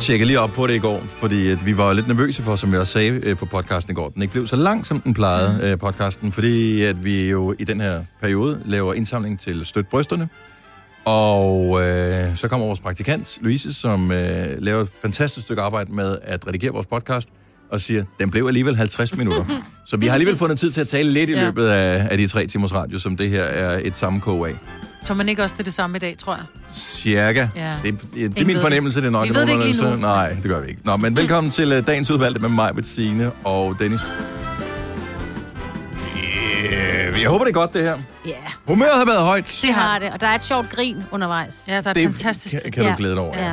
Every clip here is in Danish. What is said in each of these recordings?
tjekkede lige op på det i går, fordi at vi var lidt nervøse for, som jeg også sagde øh, på podcasten i går, den ikke blev så lang, som den plejede, Mm. øh, podcasten, fordi at vi jo i den her periode laver indsamling til Støt Brysterne. Og øh, så kommer vores praktikant, Louise, som øh, laver et fantastisk stykke arbejde med at redigere vores podcast, og siger, den blev alligevel 50 minutter. så vi har alligevel fundet tid til at tale lidt i Ja. løbet af, af de tre timers radio, som det her er et sammenkog af. Så man ikke også det, det samme i dag, tror jeg. Cirka. Ja. Det, er- det, det er min fornemmelse, det er nok. Vi ved det ikke lige nu. Nej, det gør vi ikke. Nå, men velkommen til uh, dagens udvalgte med mig, Bettine og Dennis. Det, jeg håber, det er godt, det her. Ja, Humøret har været højt. det har det. Og der er et sjovt grin undervejs. Ja, der er et Det fantastisk... kan, kan du glæde dig over. Ja.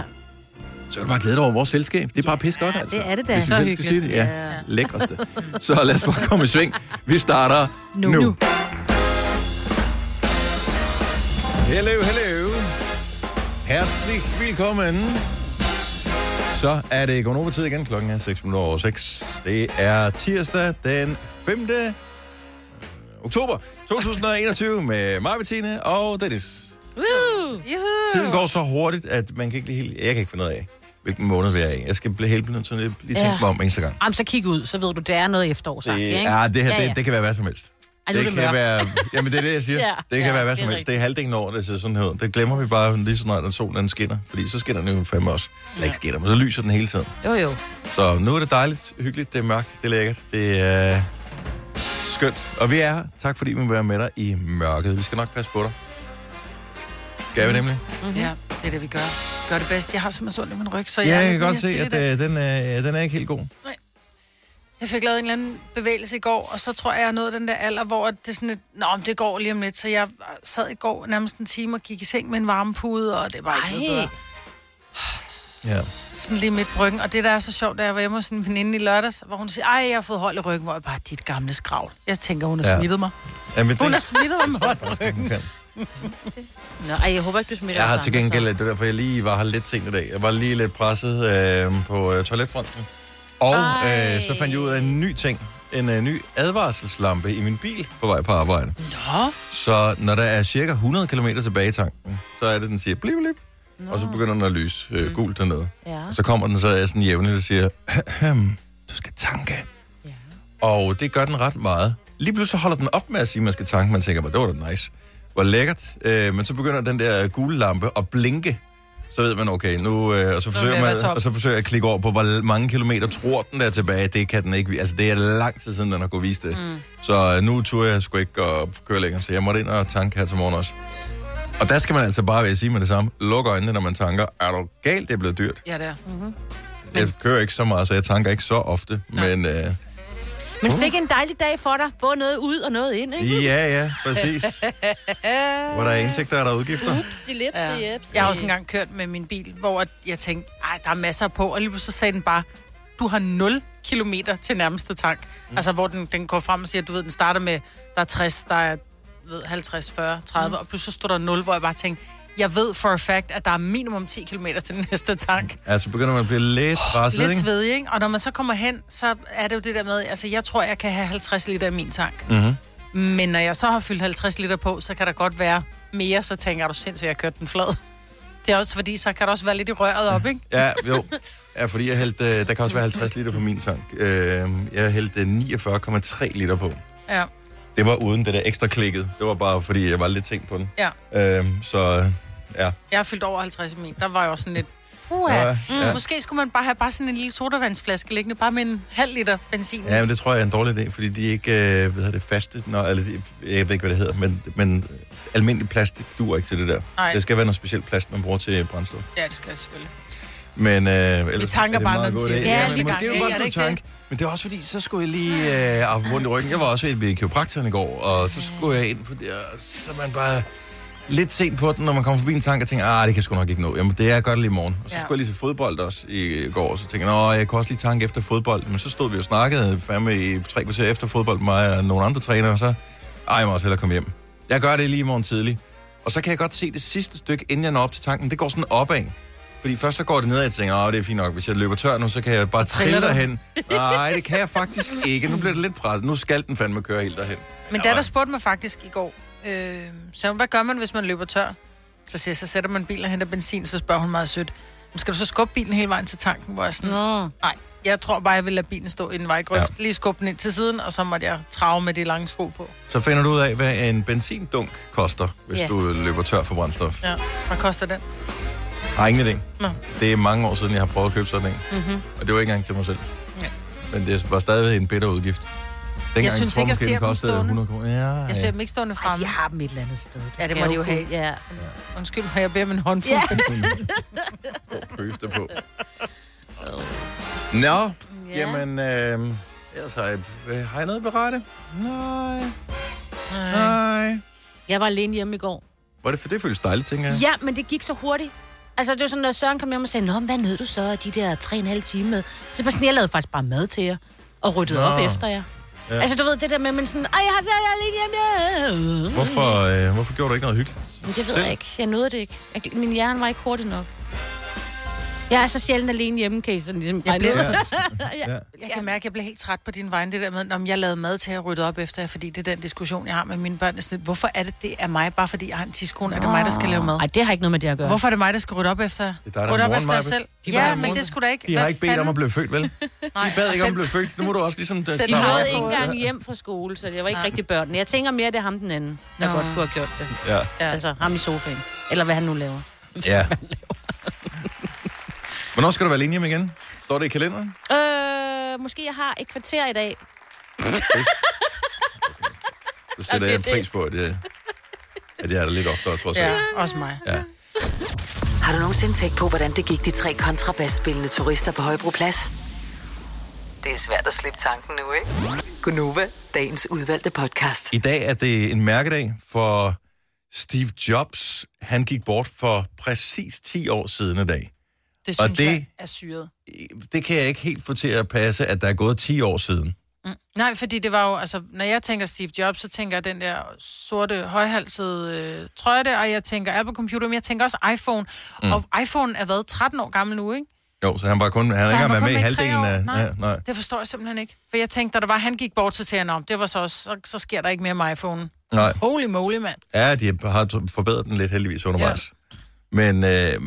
Så er du bare glæde dig over vores selskab. Det er bare pis godt, Ja, altså. det er det da. Hvis vi Så selv skal sige det. Ja, Ja. lækreste. Så lad os bare komme i sving. Vi starter nu. Nu. Hello, hello. Herzlich willkommen. Så er det Gonova tid igen. Klokken er 6 minutter over 6. Det er tirsdag den 5. oktober 2021 med mig, Bettine og Dennis. Woo! Juhu! Tiden går så hurtigt, at man kan ikke lige helt... Jeg kan ikke finde ud af, hvilken måned vi er i. Jeg skal blive helt nødt til at lige tænke Ja. mig om eneste gang. Jamen, så kig ud, så ved du, det er noget efterår, sagt, Det, ikke? ja, det her, Ja, ja. Det, det kan være hvad som helst. Ej, det, det kan mørkt. være, jamen det er det, jeg siger. Ja, det kan ja, være hvad som helst. Det er halvdelen over, det ser sådan her. Det glemmer vi bare lige så snart, at solen den skinner. Fordi så skinner den jo fandme også. Eller ikke skinner, men så lyser den hele tiden. Jo, jo. Så nu er det dejligt, hyggeligt, det er mørkt, det er lækkert, det er skønt. Og vi er her. Tak fordi vi vil være med dig i mørket. Vi skal nok passe på dig. Skal vi nemlig? Ja, det er det, vi gør. Gør det bedst. Jeg har simpelthen sundt i min ryg, så jeg, Ja, jeg kan godt se, at øh, den, er, den er ikke helt god. Jeg fik lavet en eller anden bevægelse i går, og så tror jeg, jeg er nået den der alder, hvor det er sådan et, nå, men det går lige om lidt. Så jeg sad i går nærmest en time og gik i seng med en varmepude, og det var ikke noget bedre. Ja. Sådan lige midt på ryggen. Og det, der er så sjovt, da jeg var hjemme hos en veninde i lørdags, hvor hun siger, ej, jeg har fået hold i ryggen, hvor jeg bare, dit gamle skravl. Jeg tænker, hun har Ja. ja. smittet mig. Jamen, Hun det, har smittet mig med hold i ryggen. Nå, ej, jeg håber ikke, du smitter Jeg har til gengæld, så. det er derfor, jeg lige var her lidt sent i dag. Jeg var lige lidt presset øh, på øh, toiletfronten. Og Ej. øh, så fandt jeg ud af en ny ting. En øh, ny advarselslampe i min bil på vej på arbejde. Nå, Så når der er cirka 100 km tilbage i tanken, så er det, den siger blip, blip. Og så begynder den at lyse øh, gult dernede. Ja. Og så kommer den så er sådan jævnligt og siger, "Ahem, du skal tanke. Ja. Og det gør den ret meget. Lige pludselig så holder den op med at sige, at man skal tanke. Man tænker, det var da nice. Hvor lækkert. Øh, men så begynder den der gule lampe at blinke. Så ved man, okay, nu... Øh, og, så forsøger jeg man, og så forsøger jeg at klikke over på, hvor mange kilometer tror den der tilbage. Det kan den ikke. Altså, det er lang tid siden, den har kunnet vise det. Mm. Så øh, nu turde jeg sgu ikke at køre længere. Så jeg måtte ind og tanke her til morgen også. Og der skal man altså bare, vil jeg sige med det samme, lukke øjnene, når man tanker. Er du galt, det er blevet dyrt. ja, det er. Jeg kører ikke så meget, så jeg tanker ikke så ofte. Men øh, Men sikke en dejlig dag for dig. Både noget ud og noget ind, ikke? ja, ja, præcis. Hvor der er indtægter, er der udgifter. Upsi, lipsi, Ja. Jeg har også engang kørt med min bil, hvor at jeg tænkte, ej, der er masser på, og lige pludselig så sagde den bare, du har 0 kilometer til nærmeste tank. Mm. Altså, hvor den, den går frem og siger, du ved, den starter med, der er 60, der er ved, 50, 40, 30, mm. og pludselig står der 0, hvor jeg bare tænkte, jeg ved for a fact, at der er minimum 10 km til den næste tank. Altså begynder man at blive lidt presset, Lidt ikke? svedig, ikke? Og når man så kommer hen, så er det jo det der med, altså jeg tror, jeg kan have 50 liter i min tank. Mhm. Men når jeg så har fyldt 50 liter på, så kan der godt være mere, så tænker jeg, du sindssygt, jeg har kørt den flad. Det er også fordi, så kan der også være lidt i røret op, ikke? Ja, jo. Ja, fordi jeg hældte, øh, der kan også være 50 liter på min tank. Øh, Jeg hældte 49,3 liter på. Ja. Det var uden det der ekstra klikket. Det var bare, fordi jeg var lidt sent på den. ja. Øh, Så ja, Jeg har fyldt over 50 i min. Der var jeg også sådan lidt... Uha. Ja, Ja, ja. mm. Måske skulle man bare have bare sådan en lille sodavandsflaske liggende, bare med en halv liter benzin. ja men det tror jeg er en dårlig idé, fordi de er ikke, øh, hvad hedder det, faste, når, eller jeg ved ikke, hvad det hedder, men, men almindelig plastik duer ikke til det der. Nej. Det skal være noget specielt plast, man bruger til brændstof. ja det skal jeg selvfølgelig. Men, øh, ellers, Vi tanker er det bare, meget når god den idé. siger det. Ja, men er det godt Er det ikke det? tanke. Men det er også fordi, så skulle jeg lige øh, rundt i ryggen. Jeg var også ved kiropraktoren i går, og så skulle jeg ind, fordi jeg, så er man bare lidt sent på den, når man kommer forbi en tank og tænker, ah, det kan jeg sgu nok ikke nå. Jamen, det er godt lige i morgen. Og så Ja. skulle jeg lige til fodbold også i går, og så tænkte jeg, jeg kan også lige tanke efter fodbold. Men så stod vi og snakkede fandme i tre kvarter efter fodbold, mig og nogle andre trænere, og så, ej, jeg må også hellere komme hjem. Jeg gør det lige i morgen tidlig. Og så kan jeg godt se det sidste stykke, inden jeg når op til tanken, det går sådan opad. Fordi først så går det ned, og jeg tænker, åh, det er fint nok, hvis jeg løber tør nu, så kan jeg bare trille derhen. Nej, det kan jeg faktisk ikke. Nu bliver det lidt presset. Nu skal den fandme køre helt derhen. Men Ja, der, der spurgte mig faktisk i går, øh, så hvad gør man, hvis man løber tør? Så siger jeg, så sætter man bilen og henter benzin, så spørger hun meget sødt, skal du så skubbe bilen hele vejen til tanken, hvor jeg sådan, Nå. nej, jeg tror bare, jeg vil lade bilen stå i en vejgrøft, ja. lige skubbe den ind til siden, og så måtte jeg trave med de lange sko på. Så finder du ud af, hvad en benzindunk koster, hvis Ja. du løber tør for brændstof. Ja, hvad koster den? Har ingen idé. Nå. Det er mange år siden, jeg har prøvet at købe sådan en. Mm-hmm. Og det var ikke engang til mig selv. Ja. Men det var stadigvæk en bitter udgift. Dengang synes ikke, jeg ser dem kostede stående. 100 kroner. Ja, Jeg ser dem ikke stående Ej, fremme. de har dem et eller andet sted. Du Ja, det må de jo have. Ja. Undskyld mig, jeg beder med en håndfuld. Ja. Ja. på. Nå, Ja. jamen, øh, ellers har jeg, øh, har jeg noget at berette? Nej, nej. Jeg var alene hjemme i går. Var det for det føles dejligt, tænker jeg? Ja, men det gik så hurtigt. Altså, det var sådan, når Søren kom hjem og sagde, Nå, hvad nød du så af de der tre og en halv time med? Så var sådan, jeg lavede faktisk bare mad til jer, og ryddede Nå. op efter jer. Ja. Altså, du ved, det der med, men sådan, ej, jeg har jeg er alene hjemme. Hvorfor, øh, hvorfor gjorde du ikke noget hyggeligt? Men det ved Selv? jeg ikke. Jeg nåede det ikke. Jeg, min hjerne var ikke hurtig nok. Jeg er så sjældent alene hjemme, kan I sådan ligesom Jeg blev så Ja. Jeg kan mærke, at jeg blev helt træt på din vegne, det der med, om jeg lavede mad til at rydde op efter jer, fordi det er den diskussion, jeg har med mine børn. Sådan Hvorfor er det, det er mig, bare fordi jeg har en tidskone? Er det mig, der skal lave mad? Nej, det har ikke noget med det at gøre. Hvorfor er det mig, der skal rydde op efter jer? Det er dig, der Rydde er op efter jer selv? De Ja, der men det skulle da ikke. De har ikke bedt om at blive født, vel? De Nej, bad ikke om at blive født. Nu må du også ligesom... Den De har nåede ikke engang hjem fra skole, så det var ikke rigtig børn. Jeg tænker mere, det er ham den anden, der godt kunne have gjort det. Ja. Ja. Altså ham i sofaen. Eller hvad han nu laver. ja. Hvornår skal du være alene igen? Står det i kalenderen? Øh, måske jeg har et kvarter i dag. Så sætter det jeg det. pris på, at jeg, at jeg er der lidt oftere, trods alt. Ja, også mig. Ja. Har du nogensinde tænkt på, hvordan det gik de tre kontrabasspillende turister på Højbroplads? Det er svært at slippe tanken nu, ikke? Gunova, dagens udvalgte podcast. I dag er det en mærkedag for Steve Jobs. Han gik bort for præcis 10 år siden i dag. Det Og synes det- jeg er syret. Det kan jeg ikke helt få til at passe, at der er gået 10 år siden. Nej, fordi det var jo, altså, når jeg tænker Steve Jobs, så tænker jeg den der sorte, højhalsede øh, trøje der, og jeg tænker Apple Computer, men jeg tænker også iPhone. Mm. Og iPhone er været 13 år gammel nu, ikke? Jo, så han var kun, han har Så ikke han var med i halvdelen af... Nej. Ja, nej. Det forstår jeg simpelthen ikke. For jeg tænkte, da der var, han gik bort, så tænkte jeg, "Nå, det var så også, så, så sker der ikke mere med iPhone. nej. Holy moly, mand. Ja, de har forbedret den lidt heldigvis undervejs. Ja. Men øh,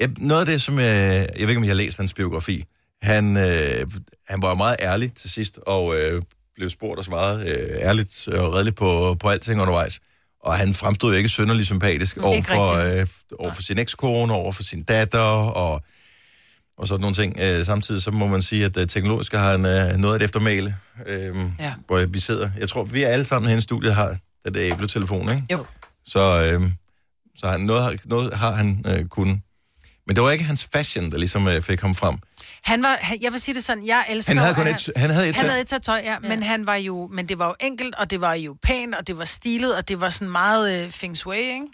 jeg- noget af det, som jeg... Jeg ved ikke, om jeg har læst hans biografi. Han, øh, han var meget ærlig til sidst, og øh, blev spurgt og svaret øh, ærligt og redeligt på, på alting undervejs. Og han fremstod jo ikke synderligt sympatisk over Ikke for, øh, over for sin ekskone, over for sin datter og, og sådan nogle ting. Øh, samtidig så må man sige, at øh, teknologisk har han øh, noget af et eftermæle, øh, Ja. hvor vi sidder. Jeg tror, vi alle sammen her i studiet har den der æbletelefon, ikke? Jo. Så, øh, så han, noget, har- noget har han øh, kunnet. Men det var ikke hans fashion, der ligesom øh, fik ham frem. Han var, han, jeg vil sige det sådan, jeg elsker Han havde kun at et, han havde et Han havde et tøj, ja, ja, men han var jo, men det var jo enkelt, og det var jo pænt, og det var stilet, og det var sådan meget øh, feng shui, ikke?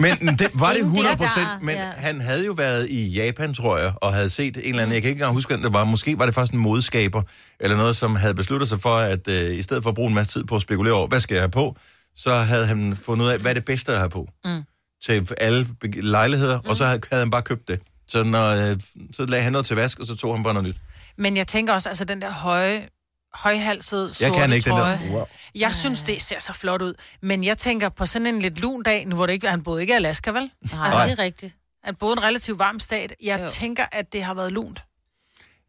Men det, var det Ingen 100 der, procent, men ja. han havde jo været i Japan, tror jeg, og havde set en eller anden, jeg kan ikke engang huske, det var, måske var det faktisk en modskaber, eller noget, som havde besluttet sig for, at øh, i stedet for at bruge en masse tid på at spekulere over, hvad skal jeg have på, så havde han fundet ud af, hvad er det bedste at have på mm. Til alle lejligheder, mm. og så havde, havde han bare købt det. Så, når, øh, så lagde han noget til vask, og så tog han bare noget nyt. Men jeg tænker også, altså den der høje, højhalsede, sorte Jeg kan ikke den trøje. der. Wow. Jeg synes, det ser så flot ud. Men jeg tænker på sådan en lidt lun dag, nu hvor det ikke, han boede ikke i Alaska, vel? Nej, Altså, det er rigtigt. han boede i en relativt varm stat. Jeg Jo. tænker, at det har været lunt.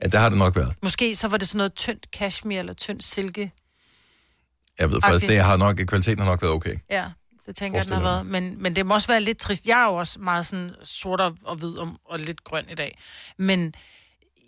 Ja, det har det nok været. Måske så var det sådan noget tyndt cashmere eller tyndt silke. Jeg ved faktisk, det har nok, kvaliteten har nok været okay. Ja, det tænker jeg, den har været. Men, men det må også være lidt trist. Jeg er jo også meget sådan sort og, hvid og, og lidt grøn i dag. Men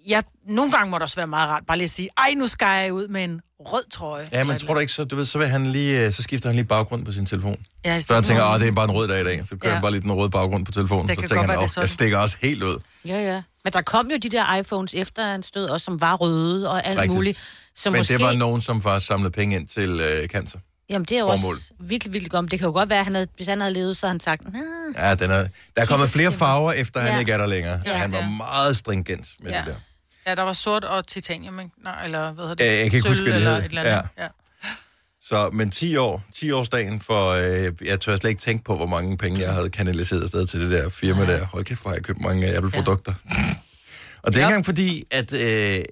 jeg, nogle gange må det også være meget rart bare lige at sige, ej, nu skal jeg ud med en rød trøje. Ja, men tror du ikke, så, du ved, så, vil han lige, øh, så skifter han lige baggrund på sin telefon. Ja, Så han tænker, at det er bare en rød dag i dag. Så kører Ja. han bare lige den røde baggrund på telefonen. Det så kan tænker godt han, være, det "Åh, sådan." jeg stikker også helt ud. Ja, ja. Men der kom jo de der iPhones efter han stød, også som var røde og alt Rigtigt. Rigtigt. muligt. Som Men måske... det var nogen, som faktisk samlede penge ind til øh, cancer. Jamen, det er jo formål. også virkelig, virkelig godt. Det kan jo godt være, at han havde, hvis han havde levet, så havde han sagt, nah, Ja, den er, der er kommet flere farver, efter han Ja. ikke er der længere. Ja, Ja. han var Ja. meget stringent med Ja. det der. Ja, der var sort og titanium, ikke? Nej, eller hvad hedder det? Ja, jeg kan ikke huske, hvad det eller hed. et eller andet. Ja. Ja. Så, men 10 år, 10 årsdagen for, øh, jeg tør slet ikke tænke på, hvor mange penge jeg havde kanaliseret afsted til det der firma der. Hold kæft, hvor har jeg købt mange Apple-produkter. og det er ikke Ja. engang fordi, at, øh, det er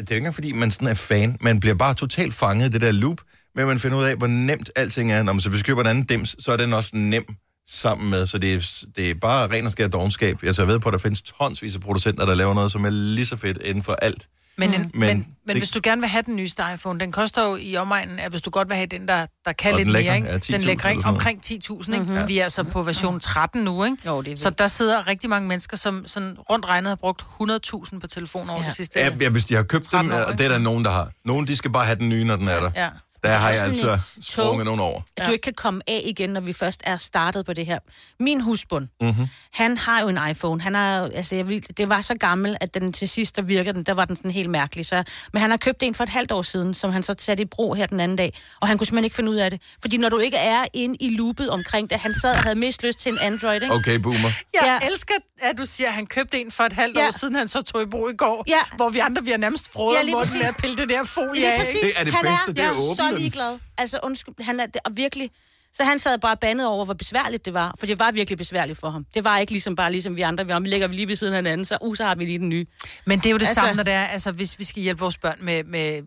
ikke engang fordi, man sådan er fan. Man bliver bare totalt fanget i det der loop, men man finder ud af, hvor nemt alting er. Når man så hvis vi køber en anden dims, så er den også nem sammen med, så det er, det er bare ren og skær dogenskab. Jeg tager ved på, at der findes tonsvis af producenter, der laver noget, som er lige så fedt inden for alt. Men, en, Men men, men, men det- hvis du gerne vil have den nyeste iPhone, den koster jo i omegnen, at hvis du godt vil have den, der, der kan lidt den lækre mere, ikke? er 10.000 den lækre, ikke? eller sådan omkring 10.000, ikke? Mm-hmm. Vi er altså på version 13 nu, ikke? Jo, det er Så der sidder rigtig mange mennesker, som sådan rundt regnet har brugt 100.000 på telefonen over ja. det sidste. Ja, ja, hvis de har købt dem, 13 år, og det er der nogen, der har. Nogen, de skal bare have den nye, når den er der. Ja. Der har jeg altså et sprunget tog. nogen over. at du ikke kan komme af igen, når vi først er startet på det her. Min husbund, Mhm. mm-hmm. han har jo en iPhone. Han er, altså, jeg vil, det var så gammel, at den til sidst, der virkede den, der var den sådan helt mærkelig. Så, men han har købt en for et halvt år siden, som han så satte i brug her den anden dag. Og han kunne simpelthen ikke finde ud af det. Fordi når du ikke er inde i loopet omkring det, han sad og havde mest lyst til en Android, ikke? Okay, boomer. Jeg Ja. elsker, at du siger, at han købte en for et halvt Ja. år siden, han så tog i brug i går. Ja. Hvor vi andre, vi har nærmest frået Ja, Morten med at pille det der folie Lige af. ikke? Det er det han bedste, er, det er at den. ligeglad. Altså, undskyld, han er det, og virkelig... Så han sad bare bandet over, hvor besværligt det var. For det var virkelig besværligt for ham. Det var ikke ligesom bare ligesom vi andre. Vi om, vi ligger lige ved siden af hinanden, så, uh, så har vi lige den nye. Men det er jo det Altså- samme, når det er, altså hvis vi skal hjælpe vores børn med, med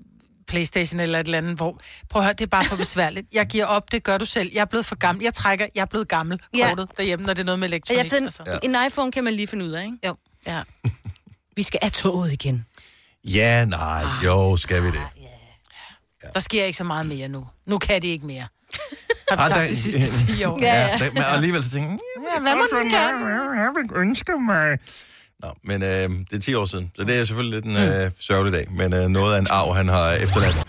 Playstation eller et eller andet, hvor, prøv at høre, det er bare for besværligt. Jeg giver op, det gør du selv. Jeg er blevet for gammel. Jeg trækker, jeg er blevet gammel, Ja. kortet derhjemme, når det er noget med Og elektronik. jeg find, altså. ja. En iPhone kan man lige finde ud af, ikke? Jo. Ja. vi skal af toget igen. Ja, nej, jo, skal vi det. Der sker ikke så meget mere nu. Nu kan de ikke mere. Har vi Ah, sagt der- de sidste 10 år. Ja. Ja, det, men alligevel så tænker jeg, Ja, hvad kan? jeg vil ønske mig. Nå, men øh, det er 10 år siden, så det er selvfølgelig lidt en øh, sørgelig dag, men øh, noget af en arv, han har efterladt.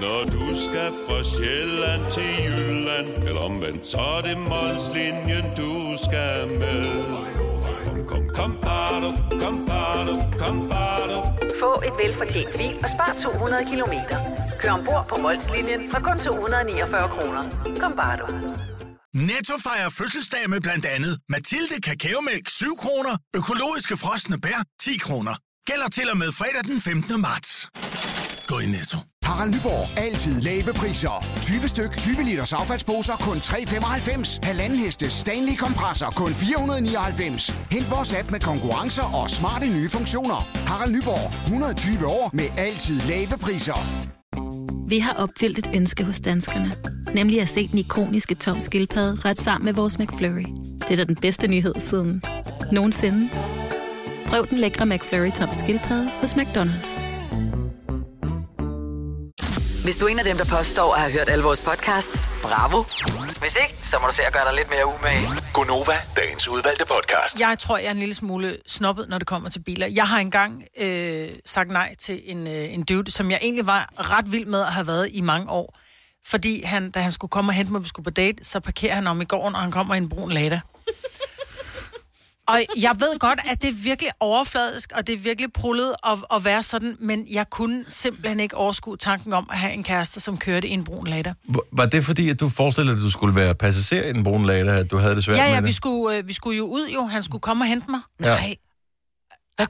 Når du skal fra Sjælland til Jylland Eller omvendt, så er det Molslinjen, du skal med Kom, kom, kom, bado, kom, bado, kom, bado. Få et velfortjent bil og spar 200 kilometer. Kør ombord på Molslinjen fra kun 249 kroner. Kom bare du. Netto fejrer fødselsdag med blandt andet Mathilde Kakaomælk 7 kroner, økologiske frosne bær 10 kroner. Gælder til og med fredag den 15. marts. Gå i Netto. Harald Nyborg. Altid lave priser. 20 styk, 20 liters affaldsposer kun 3,95. Halvanden heste Stanley kompresser kun 499. Hent vores app med konkurrencer og smarte nye funktioner. Harald Nyborg. 120 år med altid lave priser. Vi har opfyldt et ønske hos danskerne. Nemlig at se den ikoniske tom skildpadde ret sammen med vores McFlurry. Det er da den bedste nyhed siden nogensinde. Prøv den lækre McFlurry tom skildpadde hos McDonald's. Hvis du er en af dem, der påstår at have hørt alle vores podcasts, bravo. Hvis ikke, så må du se at gøre dig lidt mere umage. Gonova, dagens udvalgte podcast. Jeg tror, jeg er en lille smule snobbet, når det kommer til biler. Jeg har engang øh, sagt nej til en, øh, en dude, som jeg egentlig var ret vild med at have været i mange år. Fordi han, da han skulle komme og hente mig, vi skulle på date, så parkerer han om i gården, og han kommer i en brun Lada. Og jeg ved godt, at det er virkelig overfladisk, og det er virkelig prullet at, at være sådan, men jeg kunne simpelthen ikke overskue tanken om at have en kæreste, som kørte i en brun Lada. Hvor- Var det fordi, at du forestillede dig, at du skulle være passager i den brune Lada, at du havde det svært Ja, ja, med vi skulle, øh, vi skulle jo ud jo. Han skulle komme og hente mig. Ja. Nej. Hvad?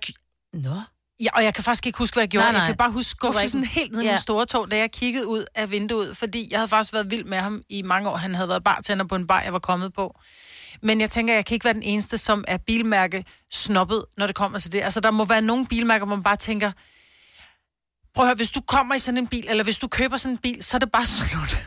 Nå. Ja, og jeg kan faktisk ikke huske, hvad jeg gjorde. Nej, Nej. Jeg kan bare huske skuffelsen helt ned i Ja. min store tog, da jeg kiggede ud af vinduet, fordi jeg havde faktisk været vild med ham i mange år. Han havde været bartender på en bar, jeg var kommet på. Men jeg tænker, jeg kan ikke være den eneste, som er bilmærke snobbet, når det kommer til det. Altså, der må være nogle bilmærker, hvor man bare tænker, prøv at høre, hvis du kommer i sådan en bil, eller hvis du køber sådan en bil, så er det bare slut.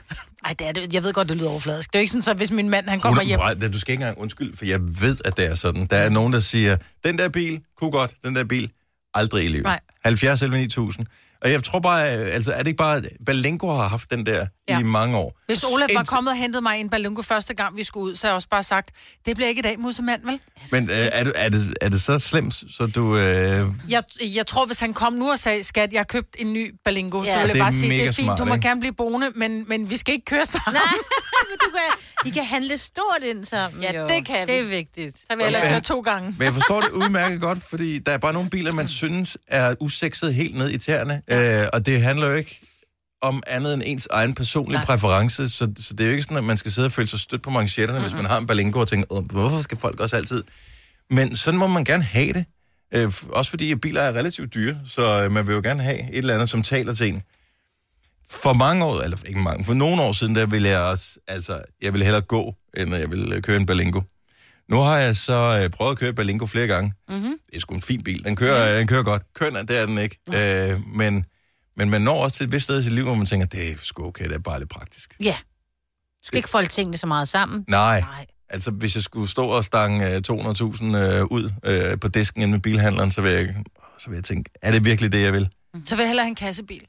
Ej, det er det. Jeg ved godt, det lyder overfladisk. Det er jo ikke sådan, så hvis min mand, han kommer hjem... 100 Du skal ikke engang undskylde, for jeg ved, at det er sådan. Der er nogen, der siger, den der bil, kunne godt, den der bil, aldrig i livet. Nej. 70 eller 9000. Og jeg tror bare, altså er det ikke bare, Balenko har haft den der ja. I mange år. Hvis Olaf var kommet og hentet mig i en ballongo første gang, vi skulle ud, så har jeg også bare sagt, det bliver ikke i dag, musemand, vel? Men øh, er, du, er, det, er det så slemt, så du... Øh, Jeg, jeg tror, hvis han kom nu og sagde, skat, jeg har købt en ny Balingo, ja. Så ville Det jeg bare sige, det er fint, smart, du må ikke? gerne blive boende, men, men vi skal ikke køre sammen. Nej, men du kan, de kan handle stort ind sammen. Ja, jo. det kan vi. Det er vigtigt. Så vil jeg køre to gange. Men jeg forstår det udmærket godt, fordi der er bare nogle biler, man synes er usekset helt ned i tæerne. Ja. Øh, og det handler jo ikke om andet end ens egen personlige Nej. præference, så, så det er jo ikke sådan, at man skal sidde og føle sig stødt på manchetterne, mm-hmm. hvis man har en Balengo og tænker, "Åh, hvorfor skal folk også altid... Men sådan må man gerne have det. Øh, også fordi biler er relativt dyre, så øh, man vil jo gerne have et eller andet, som taler til en. For mange år, eller ikke mange, for nogle år siden, der ville jeg også, altså, jeg ville hellere gå, end jeg ville øh, køre en Balengo. Nu har jeg så øh, prøvet at køre Balingo flere gange. Mm-hmm. Det er sgu en fin bil. Den kører, den kører godt. Køn er, er den ikke. Øh, men, men man når også til et vist sted i sit liv, hvor man tænker, det er sgu okay, det er bare lidt praktisk. Ja. Du skal ikke folde tingene så meget sammen. Nej, Nej. Altså, hvis jeg skulle stå og stange øh, 200.000 øh, ud øh, på disken inde med bilhandleren, så vil, jeg, så vil jeg tænke, er det virkelig det, jeg vil? Så vil jeg hellere have en kassebil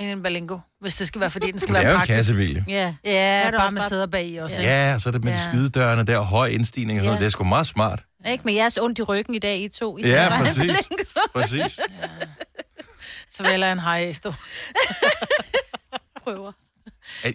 end en Berlingo, hvis det skal være, fordi den skal Men det være er jo en praktisk. kassebil. Ja. Ja, er det bare også med bare- sæder bag i også. Ja, og så er det med de Ja. skydedørene der, og høj indstigning og sådan Ja. noget. Det er sgu meget smart. Ikke med jeres ondt i ryggen i dag, I to. I Ja, bare have præcis. Berlingo. Så vil jeg en high stå. Prøver.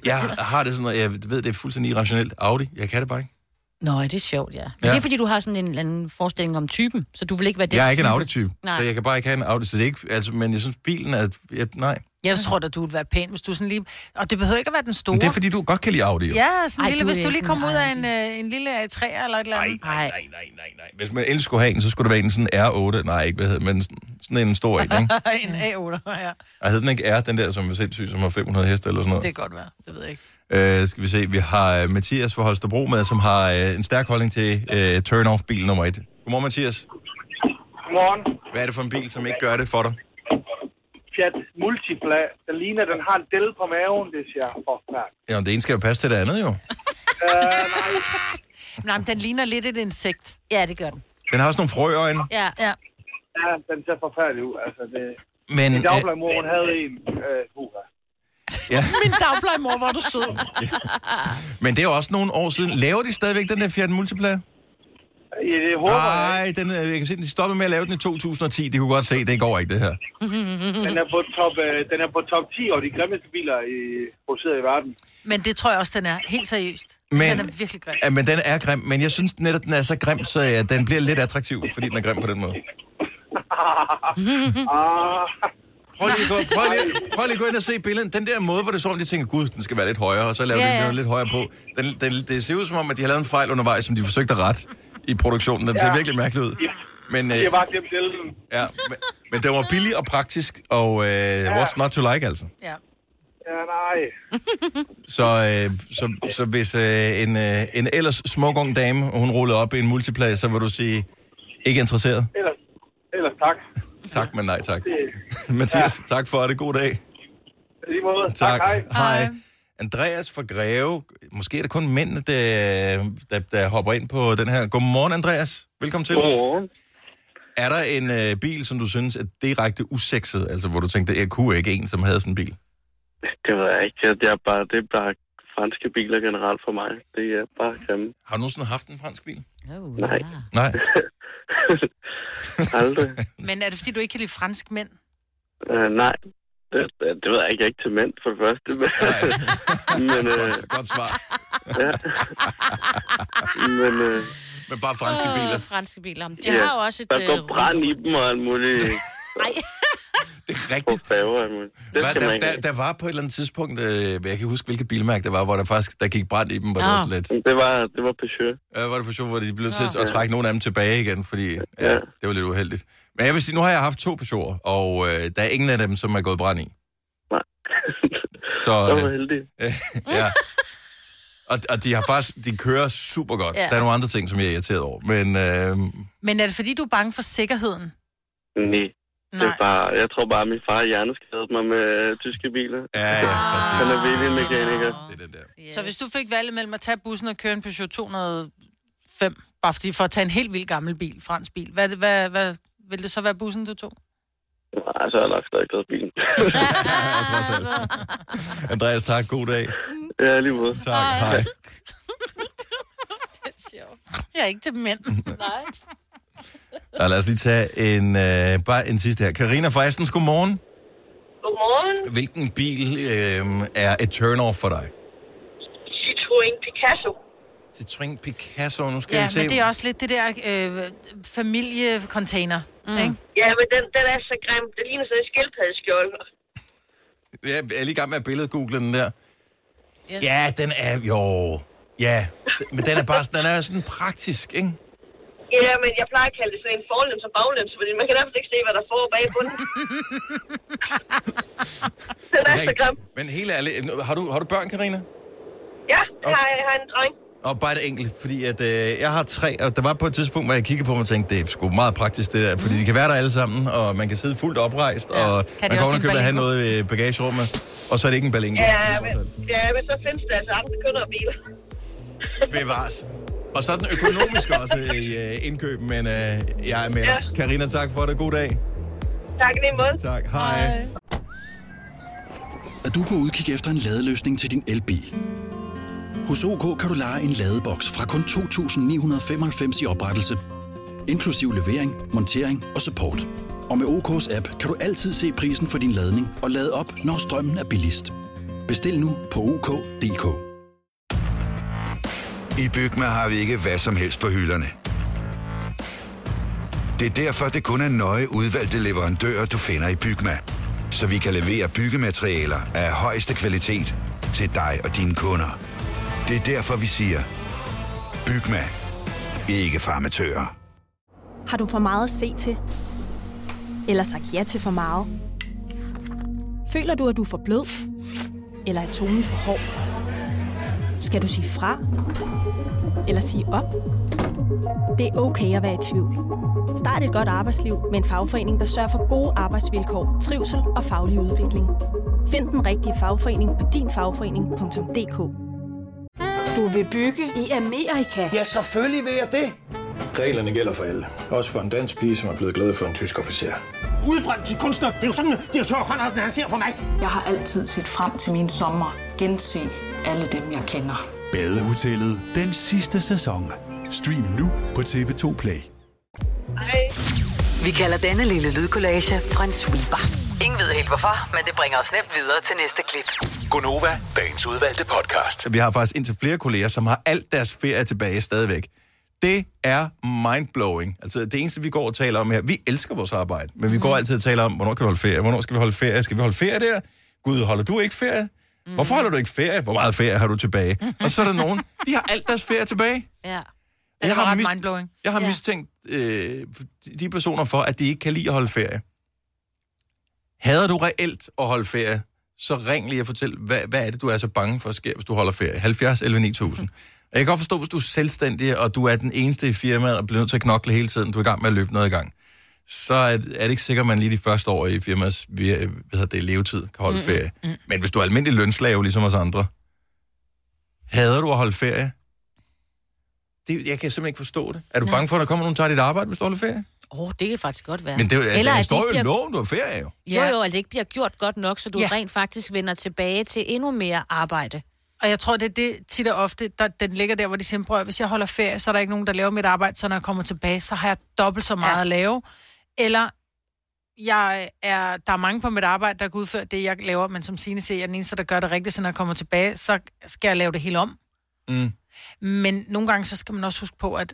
Jeg har det sådan, at jeg ved, det er fuldstændig irrationelt. Audi, jeg kan det bare ikke. Nå, det er sjovt, ja. Men Ja. det er, fordi du har sådan en eller anden forestilling om typen, så du vil ikke være den Jeg er ikke en type. Audi-type, Nej. så jeg kan bare ikke have en Audi. Så det er ikke, altså, men jeg synes, bilen er... Jeg, nej. Jeg tror da, du ville være pæn, hvis du sådan lige... Og det behøver ikke at være den store. Men det er, fordi du godt kan lide Audi. jo. Ja, sådan Ej, lille, du hvis du lige kom ud af en, øh, en lille A3 eller et eller Nej, andet. nej, nej, nej, nej, nej. Hvis man endelig skulle have en, så skulle det være en sådan R8. Nej, ikke hvad hedder men sådan, en stor en, ikke? en A8, ja. Og hed den ikke R, den der, som er sindssyg, som har 500 heste eller sådan noget? Det kan godt være. Det ved jeg ikke. Øh, skal vi se, vi har uh, Mathias fra Holstebro med, som har uh, en stærk holdning til uh, turn-off-bil nummer et. Godmorgen, Mathias. Godmorgen. Hvad er det for en bil, som ikke gør det for dig? Fiat Multipla. Den ligner, den har en del på maven, det siger forfærdeligt. Ja, det ene skal jo passe til det andet, jo. Uh, nej, Nej, men den ligner lidt et insekt. Ja, det gør den. Den har også nogle frøøjne, Ja. Ja. ja, den ser forfærdelig ud. Altså, det... men... Min Uh, dagplejemor, hun havde en. Uh, uh, ja, Min dagplejemor, hvor er du sød. men det er jo også nogle år siden. Laver de stadigvæk den der Fiat Multipla? Ja, det håber jeg. Den, øh, jeg kan se, de stoppede med at lave den i 2010. De kunne godt se, det går ikke, det her. Den er på top, uh, den er på top 10 over de grimmeste biler i, produceret i verden. Men det tror jeg også, den er. Helt seriøst. Men- Den er virkelig grim. Ja, men den er grim, men jeg synes netop, den er så grim, så ja, den bliver lidt attraktiv, fordi den er grim på den måde. ah, Prøv lige, at gå, prøv, lige, prøv lige at gå ind og se billedet. Den der måde, hvor det som om, de tænker, gud, den skal være lidt højere, og så laver Ja, de ja. den lidt højere på. Den, den, det ser ud som om, at de har lavet en fejl undervejs, som de forsøgte at rette i produktionen. Den ser Ja. virkelig mærkelig ud. Men, øh, jeg bare glemt delen. ja, men, men den var billig og praktisk, og øh, what's not to like, altså. Ja. Ja, nej. Så, øh, så, så hvis øh, en, øh, en ellers smuk ung dame, hun rullede op i en multiplads, så vil du sige, ikke interesseret? Ellers, ellers tak. Tak, men nej tak. Mathias, tak for det. God dag. I lige måde. Tak. tak hej. Hej. Andreas fra Greve. Måske er det kun mændene, der, der, der hopper ind på den her. Godmorgen, Andreas. Velkommen til. Godmorgen. Er der en øh, bil, som du synes er direkte usekset? Altså, hvor du tænkte, jeg kunne ikke en, som havde sådan en bil? Det ved jeg ikke. Det er bare, det er bare franske biler generelt for mig. Det er bare grimme. Har du nogensinde haft en fransk bil? Oh, Nej. Ja. Nej. Aldrig. Men er det, fordi du ikke kan lide fransk mænd? Uh, nej. Det, det ved jeg ikke. Jeg er ikke til mænd, for det første. Men, øh, Godt, godt svar. ja. Men øh, Men bare franske biler. Åh, franske biler. De Ja, har jo også et... der går øh, brand i dem og alt muligt Nej. Det er rigtigt. muligt. Det man der, ikke der, der var på et eller andet tidspunkt, øh, jeg kan ikke huske, hvilket bilmærke det var, hvor der faktisk der gik brand i dem, hvor det Nå. var lidt... Det var, det var Peugeot. Ja, var det for sjovt, hvor de blev til Nå. at trække nogle af dem tilbage igen, fordi ja, Ja. det var lidt uheldigt. Men jeg vil sige, nu har jeg haft to Peugeot'er, og øh, der er ingen af dem, som er gået brand i. Nej. Så, Jeg var øh, heldig. ja. Og, og de har faktisk, de kører super godt. Ja. Der er nogle andre ting, som jeg er irriteret over. Men øh, Men er det, fordi du er bange for sikkerheden? Nej. Det er Nej. bare, jeg tror bare, at min far hjerneskadede mig med øh, tyske biler. ja, ja, præcis. Han er virkelig mekaniker. Det er den der. Yes. Så hvis du fik valget mellem at tage bussen og køre en Peugeot 205, bare fordi for at tage en helt vild gammel bil, fransk bil, hvad, hvad, hvad vil det så være bussen, du tog? Nej, så har jeg nok stadig taget bilen. Andreas, tak. God dag. ja, lige måde. Tak. Hej. Jeg er ikke til mænd. Nej. Ja, lad os lige tage en, øh, bare en sidste her. Karina fra Astens, godmorgen. Godmorgen. Hvilken bil øh, er et turn-off for dig? Citroën Picasso. Citroën Picasso, nu skal Ja, vi se. men det er også lidt det der øh, familiecontainer, mm. ikke? Ja, men den, den er så grim. Det ligner sådan en skildpaddeskjold. Ja, Jeg er lige i gang med at billedgoogle den der. Yes. Ja, den er jo... Ja, men den er bare den er sådan praktisk, ikke? Ja, men jeg plejer at kalde det sådan en forlems og baglems, fordi man kan nærmest ikke se, hvad der får bag på den. den er så grim. Men helt ærligt, har du, har du børn, Karina? Ja, jeg har, jeg har en dreng. Og bare det enkelt, fordi at, øh, jeg har tre, og der var på et tidspunkt, hvor jeg kiggede på dem og tænkte, det er sgu meget praktisk det der, fordi de kan være der alle sammen, og man kan sidde fuldt oprejst, ja. og Kan man kan en have noget i bagagerummet, og så er det ikke en balingo. Ja, men, ja, men så findes der altså andre kønnerbiler. Bevares. Og så er den økonomiske også i øh, indkøb, men øh, jeg er med dig. Karina, tak for det. God dag. Tak i lige måde. Tak. Hej. Er du på udkig efter en ladeløsning til din elbil? Hos OK kan du lege en ladeboks fra kun 2.995 i oprettelse, inklusiv levering, montering og support. Og med OK's app kan du altid se prisen for din ladning og lade op, når strømmen er billigst. Bestil nu på OK.dk. I Bygma har vi ikke hvad som helst på hylderne. Det er derfor, det kun er nøje udvalgte leverandører, du finder i Bygma. Så vi kan levere byggematerialer af højeste kvalitet til dig og dine kunder. Det er derfor, vi siger, Bygma. Ikke farmatører. Har du for meget at se til? Eller sagt ja til for meget? Føler du, at du er for blød? Eller er tonen for hård? Skal du sige fra? Eller sige op? Det er okay at være i tvivl. Start et godt arbejdsliv med en fagforening, der sørger for gode arbejdsvilkår, trivsel og faglig udvikling. Find den rigtige fagforening på dinfagforening.dk du vil bygge i Amerika? Ja, selvfølgelig vil jeg det. Reglerne gælder for alle. Også for en dansk pige, som er blevet glad for en tysk officer. Udbrændt til kunstner. Det er jo sådan, at de har tørt, han ser på mig. Jeg har altid set frem til min sommer. Gense alle dem, jeg kender. Badehotellet den sidste sæson. Stream nu på TV2 Play. Vi kalder denne lille lydkollage en sweeper. Ingen ved helt hvorfor, men det bringer os nemt videre til næste klip. Gonova, dagens udvalgte podcast. Vi har faktisk indtil flere kolleger, som har alt deres ferie tilbage stadigvæk. Det er mindblowing. Altså det eneste, vi går og taler om her, vi elsker vores arbejde, men vi går altid og taler om, hvornår kan vi holde ferie, hvornår skal vi holde ferie, skal vi holde ferie der? Gud, holder du ikke ferie? Hvorfor holder du ikke ferie? Hvor meget ferie har du tilbage? Og så er der nogen, de har alt deres ferie tilbage. Ja. Jeg Det var har, mis- mindblowing. jeg har Ja. ja. mistænkt øh, de personer for, at de ikke kan lide at holde ferie. Hader du reelt at holde ferie, så ring lige og fortæl, hvad, hvad er det, du er så bange for at ske, hvis du holder ferie? 70 11 9000. Jeg kan godt forstå, hvis du er selvstændig, og du er den eneste i firmaet, og bliver nødt til at knokle hele tiden, du er i gang med at løbe noget i gang. Så er, er det ikke sikkert, at man lige de første år i firmaets hvad hedder det, levetid kan holde Mm-mm. ferie. Mm. Men hvis du er almindelig lønslave, ligesom os andre, hader du at holde ferie? Det, jeg kan simpelthen ikke forstå det. Er du Nej. bange for, at der kommer nogen, der tager dit arbejde, hvis du holder ferie? Åh, oh, det kan faktisk godt være. Men det, er jo- Eller det at står jo bliver- loven, du har ferie jo. Jo, jo, at det ikke bliver gjort godt nok, så du Ja. ja. rent faktisk vender tilbage til endnu mere arbejde. Og jeg tror, det er det tit og ofte, der, den ligger der, hvor de siger, prøv, at hvis jeg holder ferie, så er der ikke nogen, der laver mit arbejde, så når jeg kommer tilbage, så har jeg dobbelt så meget ja. at lave. Eller jeg er, der er mange på mit arbejde, der kan udføre det, jeg laver, men som Signe siger, jeg er den eneste, der gør det rigtigt, så når jeg kommer tilbage, så skal jeg lave det hele om. Mm. Men nogle gange, så skal man også huske på, at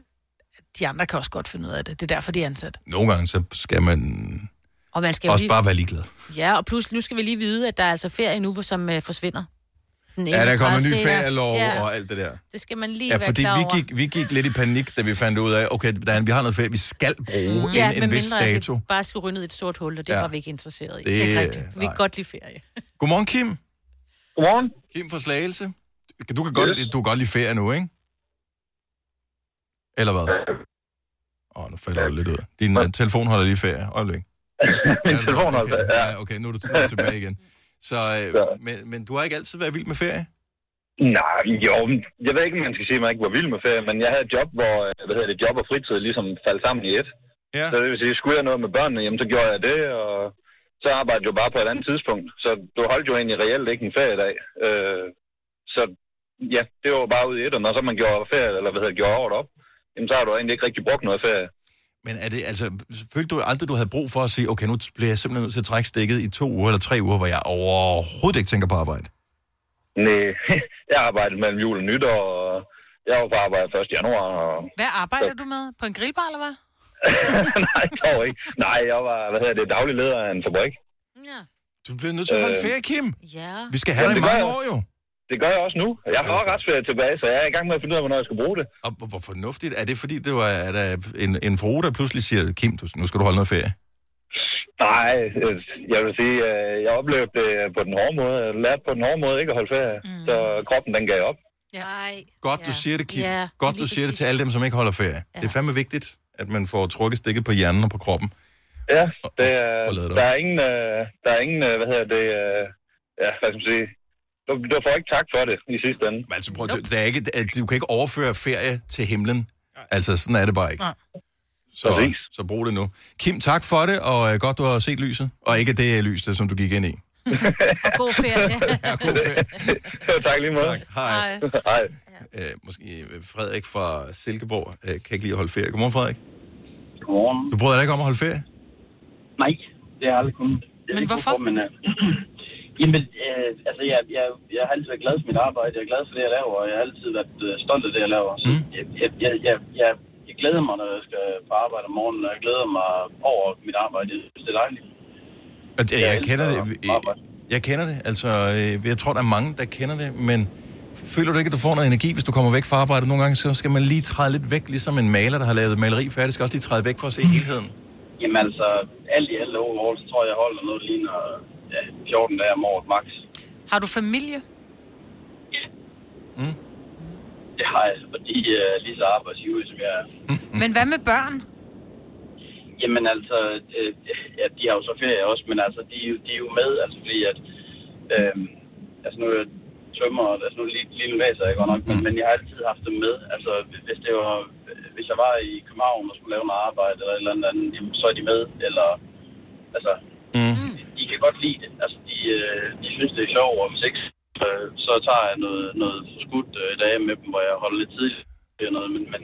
de andre kan også godt finde ud af det. Det er derfor, de er ansat. Nogle gange, så skal man Og man skal jo også lige... bare være ligeglad. Ja, og plus nu skal vi lige vide, at der er altså ferie nu, som uh, forsvinder. Den Ja, der kommer en ny 31. ferielov Ja, og alt det der. det skal man lige Ja, være fordi klar vi over. gik, vi gik lidt i panik, da vi fandt ud af, okay, der er, vi har noget ferie, vi skal bruge mm. ja, inden en vis dato. vi bare skal rynde i et sort hul, og det Ja. ja. var vi ikke interesseret i. Det- Det er rigtigt. Vi kan godt lide ferie. Godmorgen, Kim. Godmorgen. Kim fra Slagelse. Du kan godt, du kan godt lide ferie nu, ikke? Eller hvad? Åh, oh, nu falder du lidt ud. Din uh, telefon holder lige ferie. Øjeblik. Min telefon holder ferie, ja. Okay, nu er du, nu er du tilbage igen. Så, øh, men, men du har ikke altid været vild med ferie? Nej, jo, jeg ved ikke, om man skal sige, at man ikke var vild med ferie, men jeg havde et job, hvor øh, hvad hedder det, job og fritid ligesom faldt sammen i et. Ja. Så det vil sige, skulle jeg noget med børnene, jamen så gjorde jeg det, og så arbejdede jeg jo bare på et andet tidspunkt. Så du holdt jo egentlig reelt ikke en feriedag. Øh, så ja, det var bare ud i et, og når så man gjorde ferie, eller hvad hedder det, gjorde året op, jamen så har du egentlig ikke rigtig brugt noget ferie. Men er det, altså, følte du aldrig, du havde brug for at sige, okay, nu bliver jeg simpelthen nødt til at trække stikket i to uger eller tre uger, hvor jeg overhovedet ikke tænker på arbejde? Nej, jeg arbejdede mellem jul og nytår, og jeg var på arbejde 1. januar, og Hvad arbejder du med? På en grillbar, eller hvad? Nej, dog ikke. Nej, jeg var, hvad hedder det, daglig leder af en fabrik. Du bliver nødt til at holde Øh, ferie, Kim. Ja. Vi skal have dig i mange år, jo. Det gør jeg også nu. Jeg har også retsferie tilbage, så jeg er i gang med at finde ud af, hvornår jeg skal bruge det. Og hvor- fornuftigt. Er det fordi, det var er der en, en frue, der pludselig siger, Kim, du, nu skal du holde noget ferie? Nej, øh, jeg vil sige, øh, jeg oplevede det på den hårde måde. Jeg lærte på den hårde måde ikke at holde ferie, mm. så kroppen den gav op. Nej. Godt, du siger det, Kim. Ja, Godt, du siger det til alle dem, som ikke holder ferie. Ja. Det er fandme vigtigt, at man får trukket stikket på hjernen og på kroppen. Ja, det er, det der er ingen, øh, der er ingen, øh, hvad hedder det, øh, ja, hvad skal man sige, du, du får ikke tak for det i sidste ende. Men altså, prøv, nope. der er ikke, du kan ikke overføre ferie til himlen. Altså, sådan er det bare ikke. Så, så brug det nu. Kim, tak for det, og øh, godt, du har set lyset. Og ikke det lys, det, som du gik ind i. Og god ferie. ja, god ferie. tak lige måde. Tak. Hej. Hej. Øh, måske øh, Frederik fra Silkeborg øh, kan ikke lide at holde ferie. Godmorgen, Frederik. Godmorgen. Du bryder dig ikke om at holde ferie? Nej, det har jeg aldrig kunnet. Men ikke hvorfor? Men, uh, jamen, uh, altså, jeg, jeg, jeg har altid været glad for mit arbejde. Jeg er glad for det, jeg laver, og jeg har altid været uh, stolt af det, jeg laver. Så jeg, jeg, jeg, jeg, jeg, jeg glæder mig, når jeg skal på arbejde om morgenen, og jeg glæder mig over mit arbejde. Jeg synes, det er dejligt. Og det- Jeg, jeg kender det. arbejde. Jeg kender det. Altså, øh, jeg tror, der er mange, der kender det, men føler du ikke, at du får noget energi, hvis du kommer væk fra arbejde? Nogle gange så skal man lige træde lidt væk, ligesom en maler, der har lavet et maleri færdigt, skal også lige træde væk for at se helheden. Jamen altså, alt i alt overall, så tror jeg, jeg holder noget, ligner 14 dage om året max. Har du familie? Det har jeg, og de er lige så arbejdsgivere, som jeg er. Men hvad med børn? Jamen altså, øh, ja, de har jo så ferie også, men altså, de, er jo- de er jo med, altså fordi at, øh, altså nu er jeg tømmer, altså nu er lige, lille væser jeg godt nok, men, men jeg har altid haft dem med. Altså, hvis det var, hvis jeg var i København og skulle lave noget arbejde eller et eller andet, jamen, så er de med, eller, altså, mm. De kan godt lide det. Altså, de, øh, de synes, det er sjovt, og hvis ikke, øh, så tager jeg noget, noget forskudt øh, dage med dem, hvor jeg holder lidt tidligt eller noget, men, men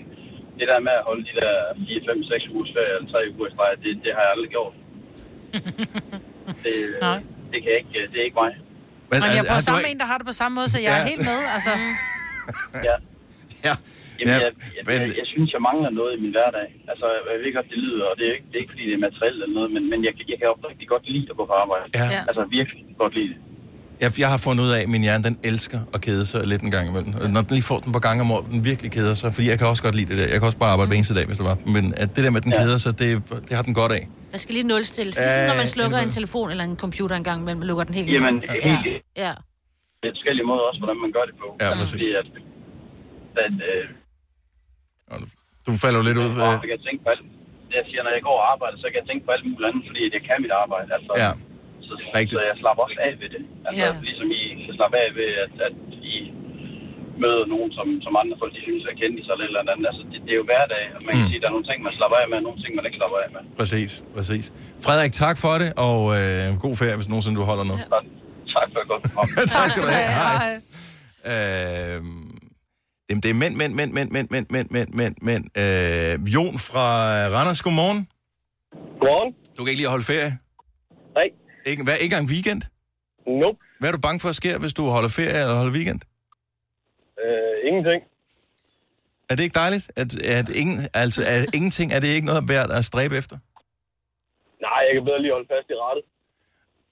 det der med at holde de der 4, 5, 6 ugers ferie, eller 3 uger i streg, det, det har jeg aldrig gjort. det, Nej. det kan jeg ikke, det er ikke mig. Men, Men jeg øh, er har på du samme ikke- en, der har det på samme måde, så jeg er Ja. helt med. Altså, Ja. Ja. Jamen, Ja, jeg, jeg, jeg, jeg, synes, jeg mangler noget i min hverdag. Altså, jeg ved godt, det lyder, og det er ikke, det er ikke fordi, det er materielt eller noget, men, men jeg, jeg kan oprigtigt godt lide at gå på arbejde. Ja. Altså, virkelig godt lide det. Jeg, jeg har fundet ud af, at min hjerne, den elsker at kede sig lidt en gang imellem. Når den lige får den på gang om året, den virkelig keder sig. Fordi jeg kan også godt lide det der. Jeg kan også bare arbejde hver eneste dag, hvis det var. Men at det der med, at den keder sig, det, det har den godt af. Der skal lige nulstilles. Ja, Ligesom når man ja, slukker ja. en telefon eller en computer en gang imellem, lukker den helt ned. Jamen, ja. helt ja. Det er forskellige måder også, hvordan man gør det på. Ja, præcis. Fordi at, at øh, Du falder jo lidt ud. jeg Øh, kan tænke på alt, det jeg siger, når jeg går og arbejder, så kan jeg tænke på alt muligt andet, fordi jeg kan mit arbejde. Altså, Ja, så, rigtigt. så jeg slapper også af ved det. Altså, Ja. ligesom I kan slappe af ved, at, at I møder nogen, som, som andre folk, de synes er kendt i sig eller eller andet. Altså, det, det, er jo hverdag, og man kan Mm. sige, at der er nogle ting, man slapper af med, og nogle ting, man ikke slapper af med. præcis, præcis. Frederik, tak for det, og øh, god ferie, hvis nogensinde du holder noget. Tak for et godt tak skal du have. Hej. Øh, jamen, det er mænd, mænd, mænd, mænd, mænd, mænd, mænd, mænd, mænd, mænd. Øh, Jon fra Randers, godmorgen. Godmorgen. Du kan ikke lide at holde ferie? Nej. Ikke, hvad, ikke engang weekend? Nope. Hvad er du bange for at ske, hvis du holder ferie eller holder weekend? Øh, ingenting. Er det ikke dejligt? At, at ingen, altså, at ingenting, er det ikke noget værd at stræbe efter? Nej, jeg kan bedre lige holde fast i rettet.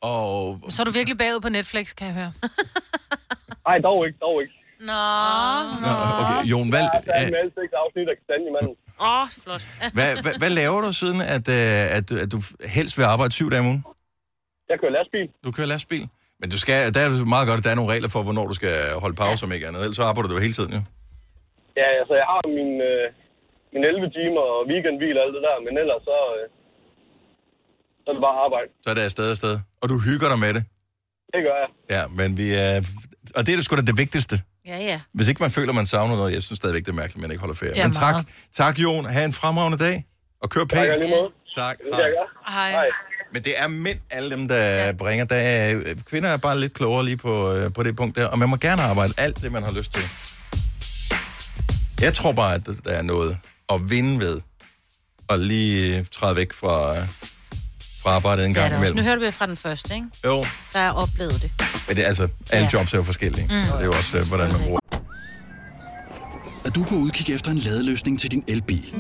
Og... så er du virkelig bagud på Netflix, kan jeg høre. Nej, dog ikke, dog ikke. Nå, Nå, okay, Jon, hvad, Der er en masse seks afsnit af kastanjemanden. Åh, oh, flot. hvad, hvad, hvad laver du siden, at, øh, at, at du helst vil arbejde syv dage om ugen? Jeg kører lastbil. Du kører lastbil? Men du skal, der er meget godt, at der er nogle regler for, hvornår du skal holde pause, om ikke andet. Ellers så arbejder du jo hele tiden, jo. Ja, altså jeg har min, øh, min 11 timer og weekendhvil og alt det der, men ellers så, øh, så er det bare arbejde. Så er det afsted afsted. Og du hygger dig med det. Det gør jeg. Ja, men vi er... Og det er da sgu da det vigtigste. Ja, ja. Hvis ikke man føler, man savner noget, jeg synes stadigvæk, det er mærkeligt, at man ikke holder ferie. Ja, men tak, meget. tak Jon. Ha' en fremragende dag. Og kør Tak, pænt. Tak. Det Hej. Hej. Men det er mænd, alle dem, der ja. bringer. Der er, kvinder er bare lidt klogere lige på, øh, på det punkt der. Og man må gerne arbejde alt det, man har lyst til. Jeg tror bare, at der er noget at vinde ved. Og lige øh, træde væk fra, øh, fra arbejdet en er gang det også. imellem. Nu hørte vi fra den første, ikke? Jo, Der har oplevet det. men det, er altså, alle Ja. jobs er jo forskellige. Mm. Og det er jo også, øh, hvordan man bruger at du kan udkigge efter en ladeløsning til din elbil.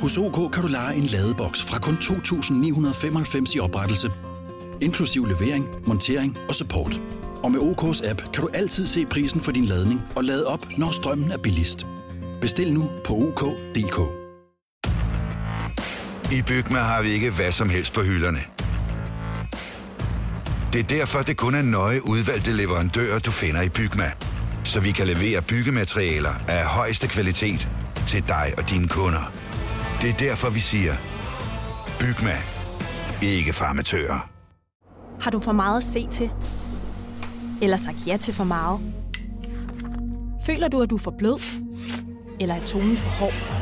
Hos OK kan du lege en ladeboks fra kun 2.995 i oprettelse, inklusiv levering, montering og support. Og med OK's app kan du altid se prisen for din ladning og lade op, når strømmen er billigst. Bestil nu på OK.dk. I Bygma har vi ikke hvad som helst på hylderne. Det er derfor, det kun er nøje udvalgte leverandører, du finder i Bygma. Så vi kan levere byggematerialer af højeste kvalitet til dig og dine kunder. Det er derfor, vi siger, Bygma. Ikke farmatører. Har du for meget at se til? Eller sagt ja til for meget? Føler du, at du er for blød? Eller er tonen for hård?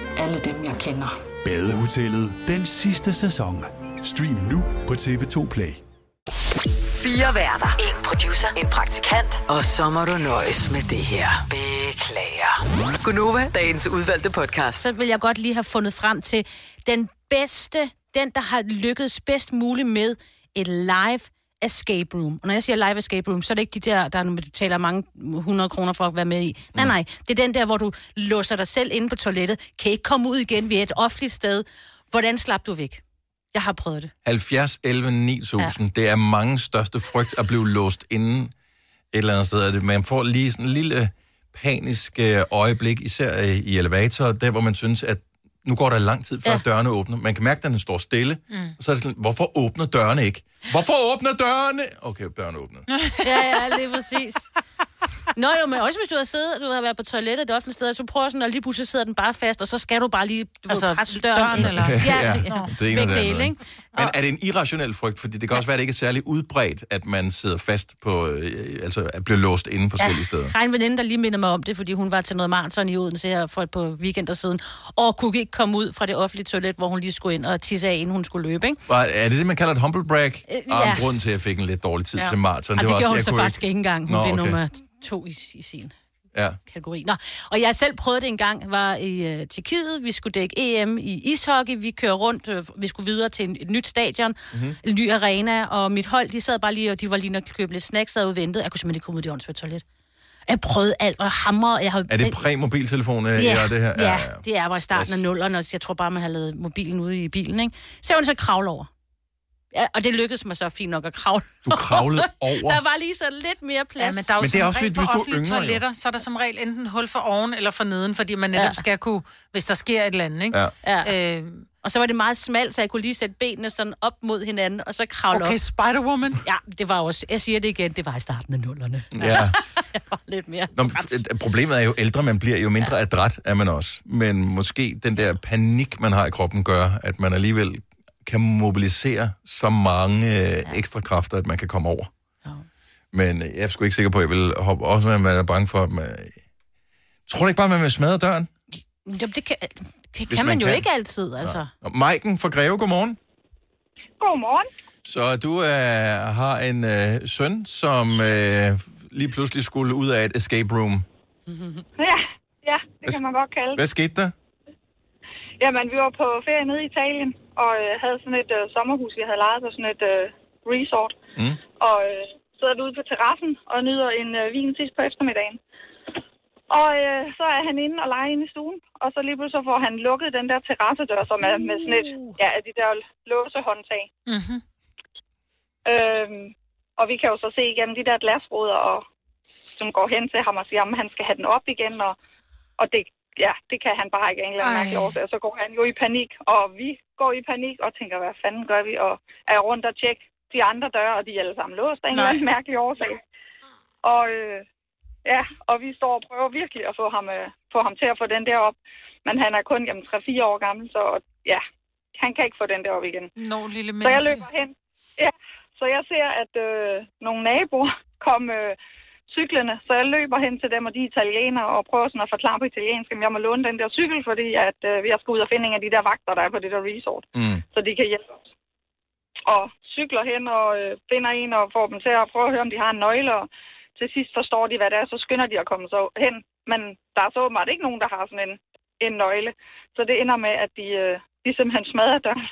alle dem, jeg kender. Badehotellet den sidste sæson. Stream nu på TV2 Play. Fire værter. En producer. En praktikant. Og så må du nøjes med det her. Beklager. Gunova, dagens udvalgte podcast. Så vil jeg godt lige have fundet frem til den bedste, den der har lykkedes bedst muligt med et live escape room. Og når jeg siger live escape room, så er det ikke de der, der er, du betaler mange 100 kroner for at være med i. Nej, nej. Det er den der, hvor du låser dig selv inde på toilettet, kan ikke komme ud igen ved et offentligt sted. Hvordan slap du væk? Jeg har prøvet det. 70, 11, 9000. Ja. Det er mange største frygt at blive låst inde et eller andet sted. Det- Man får lige sådan en lille panisk øh, øjeblik, især øh, i elevator, der hvor man synes, at nu går der lang tid, før ja. dørene åbner. Man kan mærke, at den står stille. Mm. Og så er det sådan, hvorfor åbner dørene ikke? Hvorfor åbner dørene? Okay, dørene åbner. ja, ja, lige præcis. Nå jo, men også hvis du har siddet, du har været på toilettet et offentligt sted, så prøver sådan, og lige pludselig sidder den bare fast, og så skal du bare lige du altså, Altså, presse døren. døren, eller? Ja, Ja, det, det er af det andet. ikke? Men er det en irrationel frygt? Fordi det kan også være, at det ikke er særlig udbredt, at man sidder fast på, øh, altså at blive låst inde forskellige steder. Jeg har en veninde, der lige minder mig om det, fordi hun var til noget maraton i Odense her for et par weekender siden, og kunne ikke komme ud fra det offentlige toilet, hvor hun lige skulle ind og tisse af, inden hun skulle løbe, ikke? Og Er det det, man kalder et humble brag? Øh, Og ja. en grund til, at jeg fik en lidt dårlig tid Ja. til maraton. Og det, var gjorde også, hun jeg så faktisk ikke engang. Hun Nå, blev okay. nummer to i, i sin Ja. kategori. Nå, og jeg selv prøvet det en gang, var i uh, Tjekkiet, vi skulle dække EM i ishockey, vi kører rundt, øh, vi skulle videre til en, et nyt stadion, Mhm. mm-hmm. en ny arena, og mit hold, de sad bare lige, og de var lige nok købe lidt snacks, og ventede. Jeg kunne simpelthen ikke komme ud i det toilet. Jeg prøvede alt, og hammer, jeg har... Er det præ-mobiltelefon, øh, Ja, ja, det her? ja, det er bare i starten af nullerne, og jeg tror bare, man har lavet mobilen ude i bilen, ikke? Så hun så kravle over. Ja, og det lykkedes mig så fint nok at kravle. Du kravlede over? Der var lige så lidt mere plads. Ja, men der er jo Men det er også lidt, på hvis du er offentlige yngre, jo. toiletter, så er der som regel enten hul for oven eller for neden, fordi man netop Ja. skal kunne, hvis der sker et eller andet, ikke? Ja. Ja. Øh, og så var det meget smalt, så jeg kunne lige sætte benene sådan op mod hinanden, og så kravle Okay, op. Spider-Woman. Ja, det var også, jeg siger det igen, det var i starten af nullerne. Ja. Jeg var lidt mere. Nå, f- problemet er jo, ældre man bliver, jo mindre ja. adræt er man også. Men måske den der panik, man har i kroppen, gør, at man alligevel kan mobilisere så mange øh, ekstra kræfter, at man kan komme over. Ja. Men jeg er sgu ikke sikker på, at jeg vil hoppe også, når man er bange for, at man... Tror du ikke bare, man vil smadre døren? Jamen, det kan, det kan man, man jo kan. ikke altid, altså. Og Maiken fra Greve, godmorgen. Godmorgen. Så du øh, har en øh, søn, som øh, lige pludselig skulle ud af et escape room. Ja, ja, det kan man godt kalde Hvad skete der? Jamen, vi var på ferie nede i Italien, og øh, havde sådan et øh, sommerhus, vi havde lejet på sådan et øh, resort. Mm. Og øh, sidder ude på terrassen og nyder en øh, vin sidst på eftermiddagen. Og øh, så er han inde og leger inde i stuen, og så lige pludselig så får han lukket den der terrassedør, som er med sådan et, ja, af de der låsehåndtag. Mm-hmm. Øhm, og vi kan jo så se igennem de der glasruder, og, som går hen til ham og siger, at han skal have den op igen, og, og det, ja, det kan han bare ikke af en eller anden mærkelig årsag. Så går han jo i panik, og vi går i panik og tænker, hvad fanden gør vi? Og er rundt og tjekke de andre døre, og de er alle sammen låst af en eller anden mærkelig årsag. Og øh, ja, og vi står og prøver virkelig at få ham, øh, få ham til at få den der op. Men han er kun gennem 3-4 år gammel, så ja, han kan ikke få den der op igen. Nå, lille Så jeg menneske. løber hen. Ja, så jeg ser, at øh, nogle naboer kom øh, cyklerne, så jeg løber hen til dem, og de er italienere, og prøver sådan at forklare på italiensk, om jeg må låne den der cykel, fordi at, øh, jeg skal ud og finde en af de der vagter, der er på det der resort, Mm. så de kan hjælpe os. Og cykler hen og øh, finder en og får dem til at prøve at høre, om de har en nøgle, og til sidst forstår de, hvad det er, så skynder de at komme så hen. Men der er så åbenbart ikke nogen, der har sådan en, en nøgle. Så det ender med, at de, øh, de simpelthen smadrer døren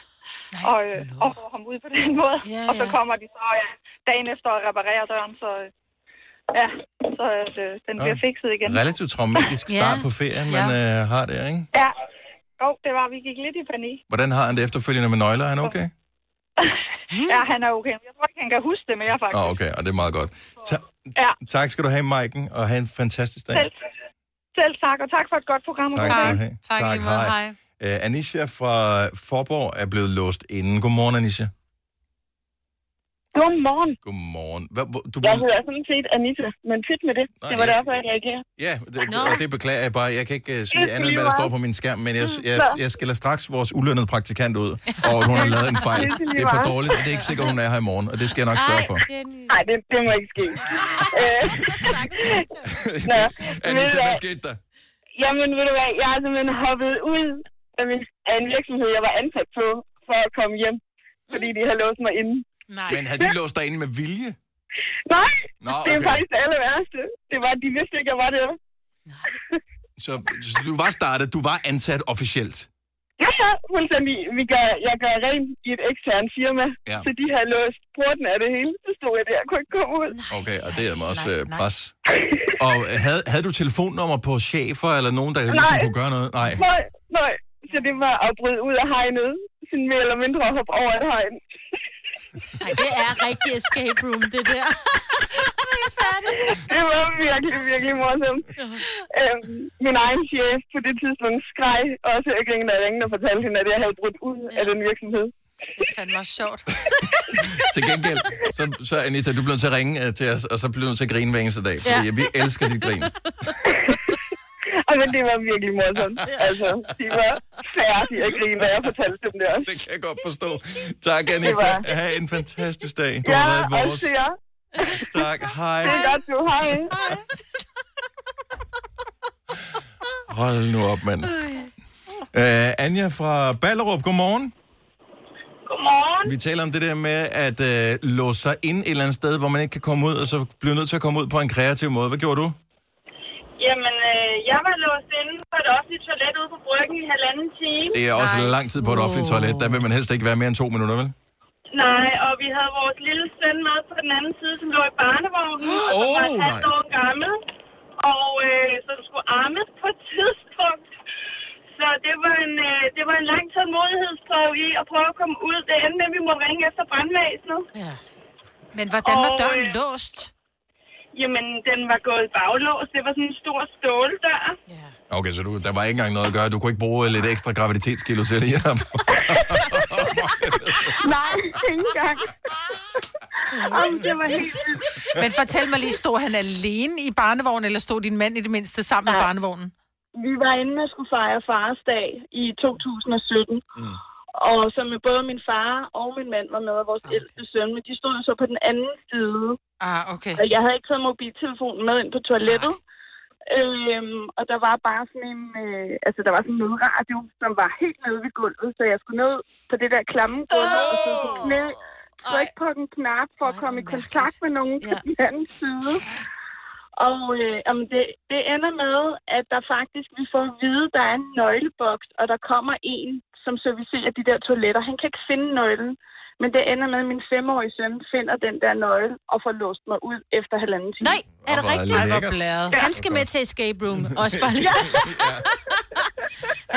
og, øh, og får ham ud på den måde. Ja, og så ja. kommer de så ja, dagen efter og reparerer døren, så øh, ja, så øh, den bliver Ah. fikset igen. Relativt traumatisk start Ja. på ferien, man øh, har der, ikke? Ja, jo, det var, vi gik lidt i panik. Hvordan har han det efterfølgende med nøgler? Er han okay? Ja, han er okay. Jeg tror ikke, han kan huske det mere, faktisk. Oh, okay, og det er meget godt. Ta- Ja, Tak skal du have, Maiken, og have en fantastisk dag. selv, selv tak, og tak for et godt program. Tak skal du have. Tak, tak, hej. hej. Uh, Anisha fra Forborg er blevet låst inden. Godmorgen, Anisha. Godmorgen. Godmorgen. Hvor- du Jeg hedder sådan set Anita, men pyt med det. Det var ja. derfor, jeg reagerer. Ja, det, Nå. og det beklager jeg bare. Jeg kan ikke uh, sige Det andet, end hvad der står på min skærm, men jeg, jeg, Nå. jeg skiller straks vores ulønnede praktikant ud, og at hun har lavet en fejl. Det er for dårligt, og det er ikke sikkert, hun er her i morgen, og det skal jeg nok sørge for. Nej, det, det må ikke ske. Øh, Nå, Anita, hvad? skete der? Jamen, ved du hvad, jeg har simpelthen hoppet ud af, min, af en virksomhed, jeg var ansat på, for at komme hjem, fordi de har låst mig inde. Nej. Men havde de låst dig inde med vilje? Nej, Nå, det er okay. faktisk det aller værste. Det var, de vidste ikke, jeg var der. Så, så du var startet, du var ansat officielt. Ja, ja, fuldstændig. Vi gør, jeg gør rent i et eksternt firma, Ja. så de har låst porten af det hele. Så stod jeg der og kunne ikke komme ud. Okay, og det er mig også øh, pres. Og havde, havde du telefonnummer på chefer eller nogen, der ligesom Nej. kunne gøre noget? Nej. Nej, nej. Så det var at bryde ud af hegnet. Sådan mere eller mindre at hoppe over et hegn. Nej, det er rigtig escape room, det der. det var virkelig, virkelig morsomt. Øhm, min egen chef på det tidspunkt skreg også, jeg gik og ringede og fortalte hende, at jeg havde brudt ud af den virksomhed. Det er fandme også sjovt. Til gengæld, så, så Anita, du blev nødt til at ringe øh, til os, og så blev du nødt til at grine hver eneste dag, fordi Ja. ja. vi elsker dit grin. Men det var virkelig morsomt. Altså, de var færdige at grine, da jeg fortalte dem det også. Det kan jeg godt forstå. Tak, Anita. var- Ha' en fantastisk dag. Du Ja, har været vores. jer. Tak, hej. Det er godt, du. Hej. Hold nu op, mand. Uh, Anja fra Ballerup, godmorgen. Godmorgen. Vi taler om det der med at uh, låse sig ind et eller andet sted, hvor man ikke kan komme ud, og så bliver nødt til at komme ud på en kreativ måde. Hvad gjorde du? Jamen, øh, jeg var låst inde på et offentligt toilet ude på bryggen i halvanden time. Det er også Nej. lang tid på et offentligt toilet. Der vil man helst ikke være mere end to minutter, vel? Nej, og vi havde vores lille søn med på den anden side, som lå i barnevognen, oh, som var et halvt år gammel, og øh, som skulle armes på et tidspunkt. Så det var en, øh, det var en lang tålmodighedsprøve i at prøve at komme ud. Det endte med, at vi må ringe efter brandvæsenet. Ja. Men hvordan var Og, døren øh, låst? Jamen, den var gået baglås. Det var sådan en stor ståldør. Okay, så du, der var ikke engang noget at gøre. Du kunne ikke bruge lidt ekstra graviditetskilo til det her. Nej, ikke engang. Jamen, det var helt vildt. Men fortæl mig lige, stod han alene i barnevognen, eller stod din mand i det mindste sammen med barnevognen? Vi var inde og skulle fejre fars dag i 2017. Mm. Og så med både min far og min mand var med, og vores okay. ældste søn, men de stod jo så på den anden side. Ah, okay. Og jeg havde ikke taget mobiltelefonen med ind på toilettet. Øhm, og der var bare sådan en, øh, altså der var sådan en nødradio, som var helt nede ved gulvet, så jeg skulle ned på det der klamme gulv, oh! og så på knæ, trykke på den knap for at komme i kontakt med nogen på den anden side. Og øh, jamen det, det ender med, at der faktisk, vi får at vide, der er en nøgleboks, og der kommer en, som servicerer de der toiletter. Han kan ikke finde nøglen, men det ender med, at min femårige søn finder den der nøgle og får låst mig ud efter halvanden time. Nej, er det rigtigt? Hvor blæret. Han skal med til escape room. Også bare lige.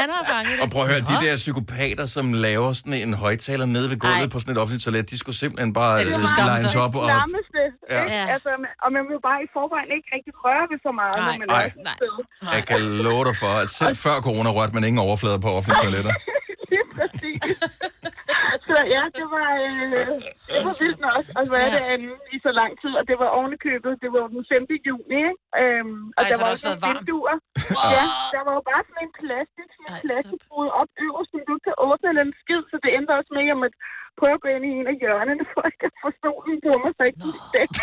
Han har fanget det. Og prøv at høre, de der psykopater, som laver sådan en højtaler nede ved gulvet Ej. på sådan et offentligt toilet, de skulle simpelthen bare Det øh, var lines op og... nærmeste, Ja. ja. ikke? Altså, og man vil jo bare i forvejen ikke rigtig røre ved så meget, når man Nej. er et sted. Jeg kan love dig for, at selv før corona rørte man ingen overflader på offentlige toiletter. Præcis. så ja, det var, øh, det var vildt nok at være Ja. derinde i så lang tid, og det var ovenikøbet, det var den 5. juni, ikke? Øhm, og Ej, der så var også nogle vinduer. Ja, der var jo bare sådan en plastik, sådan en plastikrude op øverst, som du ikke kan åbne eller en skid, så det endte også med, at prøve at gå ind i en af hjørnerne, for at jeg få stolen på mig, så jeg ikke kunne stikke.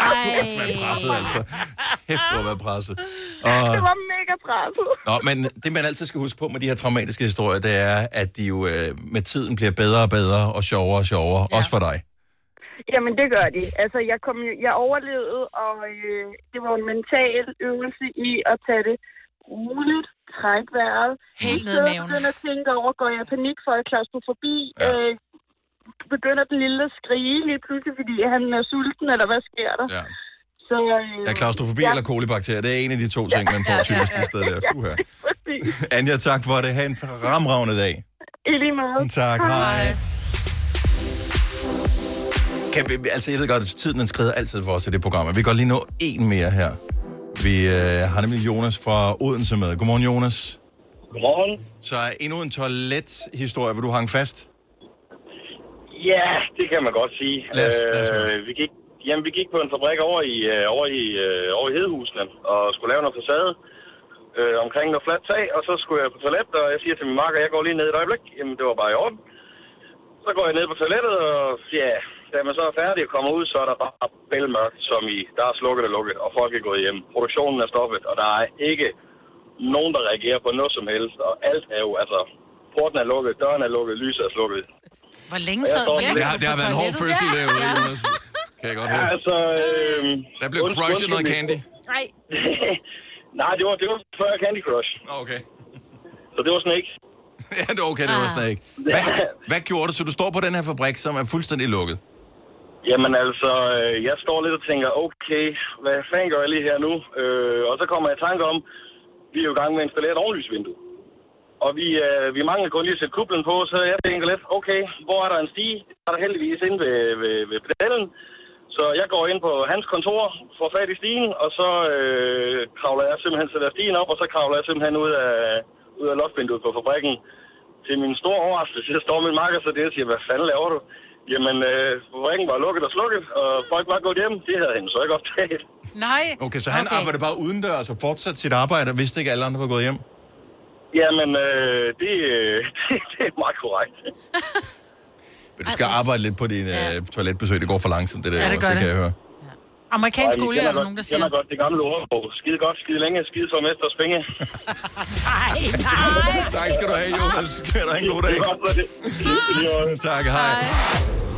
Ah, du har også været presset, altså. Hæft, du har været presset. Og... Det var mega presset. Nå, men det man altid skal huske på med de her traumatiske historier, det er, at de jo øh, med tiden bliver bedre og bedre og sjovere og sjovere, ja. også for dig. Jamen, det gør de. Altså, jeg, kom, jo- jeg overlevede, og øh, det var en mental øvelse i at tage det roligt, trække vejret. Helt ned i maven. begynde at tænke over, går jeg i panik for at klaustrofobi? Ja. Øh, begynder den lille at skrige lige pludselig, fordi han er sulten, eller hvad sker der? Ja. Så, øh, Er klaustrofobie ja. eller kolibakterier? Det er en af de to ting, man får typisk i stedet der. Puha. Anja, tak for det. Ha' en fremragende dag. I lige måde. Tak, hej. Kan vi, altså, jeg ved godt, at tiden den skrider altid for os i det program. men Vi kan godt lige nå en mere her. Vi øh, har nemlig Jonas fra Odense med. Godmorgen, Jonas. Godmorgen. Så er endnu en toilethistorie, hvor du hang fast. Ja, det kan man godt sige. Lad os- lad os høre. øh, vi, gik, jamen, vi gik på en fabrik over i, øh, over i, øh, over i Hedehusene og skulle lave noget facade øh, omkring noget fladt tag, og så skulle jeg på toilet, og jeg siger til min marker, jeg går lige ned et øjeblik. Jamen, det var bare i orden. Så går jeg ned på toilettet, og ja, da man så er færdig og kommer ud, så er der bare bælmørkt, som i, der er slukket og lukket, og folk er gået hjem. Produktionen er stoppet, og der er ikke nogen, der reagerer på noget som helst, og alt er jo, altså, porten er lukket, døren er lukket, lyset er slukket. Hvor længe så? længe Det har, det har været en hård fødsel derude, Jonas. Kan jeg godt Ja, høre. altså... Øh, Der blev crushet noget candy. Nej. Nej, det var, det var før Candy Crush. Okay. Så det var Snake. ja, det er okay, det var snake. Hvad, hvad gjorde du, så du står på den her fabrik, som er fuldstændig lukket? Jamen altså, øh, jeg står lidt og tænker, okay, hvad fanden gør jeg lige her nu? Øh, og så kommer jeg i tanke om, vi er jo i gang med at installere et ovenlysvindue. Og vi, øh, vi mangler kun lige at sætte kublen på, så jeg tænker lidt, okay, hvor er der en stige? Der er der heldigvis inde ved, ved, ved pedalen. Så jeg går ind på hans kontor, får fat i stigen, og så øh, kravler jeg simpelthen sætter stigen op, og så kravler jeg simpelthen ud af, ud af loftvinduet på fabrikken. Til min store overraskelse, så står min marker så det og siger, hvad fanden laver du? Jamen, øh, fabrikken var lukket og slukket, og folk var gået hjem. Det havde han så ikke optaget. Nej. Okay, så han okay. arbejdede bare udendørs og fortsatte sit arbejde, og vidste ikke, at alle andre var gået hjem? Jamen, øh, det, øh, det, det er meget korrekt. Men du skal arbejde lidt på din ja. uh, toiletbesøg. Det går for langsomt, det der. Ja, det gør det. det. kan jeg høre. Amerikansk olie, er der godt- nogen, der siger. kender godt det gamle ord. Skide godt, skide længe, skide for mesters penge. Nej, nej. tak skal du have, Jonas. Kan du have en god dag. tak, hej.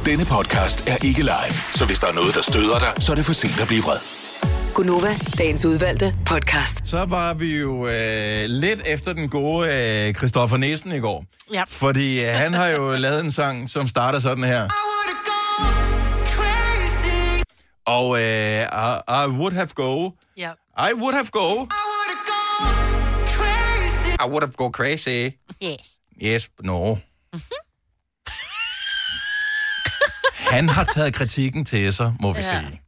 Denne podcast er ikke live, så hvis der er noget, der støder dig, så er det for sent at blive vred. Gunova, dagens udvalgte podcast. Så var vi jo øh, lidt efter den gode øh, Christoffer Nielsen i går. Ja. Fordi øh, han har jo lavet en sang, som starter sådan her. Og øh, I, I would have go. Ja. I would have go. I would have go crazy. Yes. Yes, no. Han har taget kritikken til sig, må vi Ja. sige.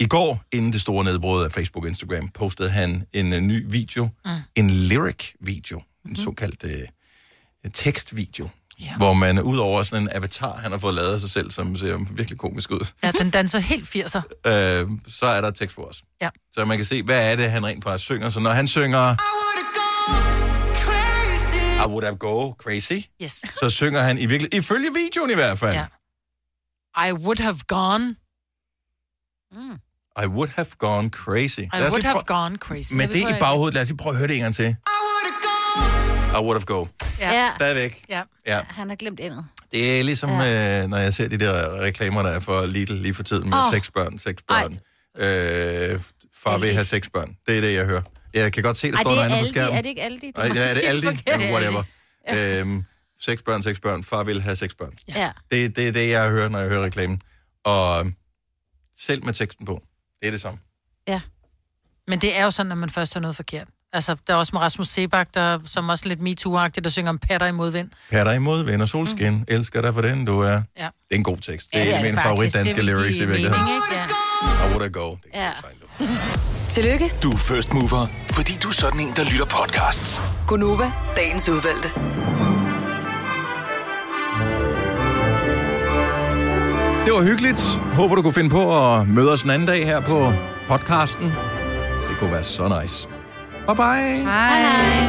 I går, inden det store nedbrud af Facebook og Instagram, postede han en uh, ny video. Mm. En lyric-video. En såkaldt uh, tekstvideo. Ja. Hvor man ud over sådan en avatar, han har fået lavet af sig selv, som ser virkelig komisk ud, ja, den danser helt 80'er. øh, så er der tekst på os. Ja. Så man kan se, hvad er det, han rent faktisk synger. Så når han synger... I would have go crazy. Yes. Så synger han i virkelig, ifølge videoen i hvert fald. Ja. I would have gone. Mm. I would have gone crazy. I would have gone crazy. Med det i baghovedet, lad os lige prøve at høre det en gang til. I would have go. Ja. Stadigvæk. Ja. Ja. Han har glemt endet. Det er ligesom, ja. øh, når jeg ser de der reklamer, der er for Lidl lige for tiden med oh. seks børn, seks børn. Øh, far vil have seks børn. Det er det, jeg hører. Jeg kan godt se, der Ej, står det noget andet på skærmen. Er det ikke Aldi? Nej, må ja, er det Aldi? forkert. Ja, whatever. Øhm, seks børn, seks børn. Far vil have seks børn. Ja. Det, det er det, jeg hører, når jeg hører reklamen. Og selv med teksten på, det er det samme. Ja. Men det er jo sådan, når man først har noget forkert. Altså, der er også med Rasmus Sebak, der som også lidt MeToo-agtigt, der synger om patter i modvind. Her dig imod, venner solskin, mm. elsker dig for den, du er. Ja. Det er en god tekst. Det Ja, er det er en af mine faktisk. favorit danske Det lyrics i virkeligheden. Ja. I would have go. Ja. Tillykke, Du er first mover, fordi du er sådan en, der lytter podcasts. Gunova, dagens udvalgte. Det var hyggeligt. Håber, du kunne finde på at møde os en anden dag her på podcasten. Det kunne være så nice. Bye bye. Hej.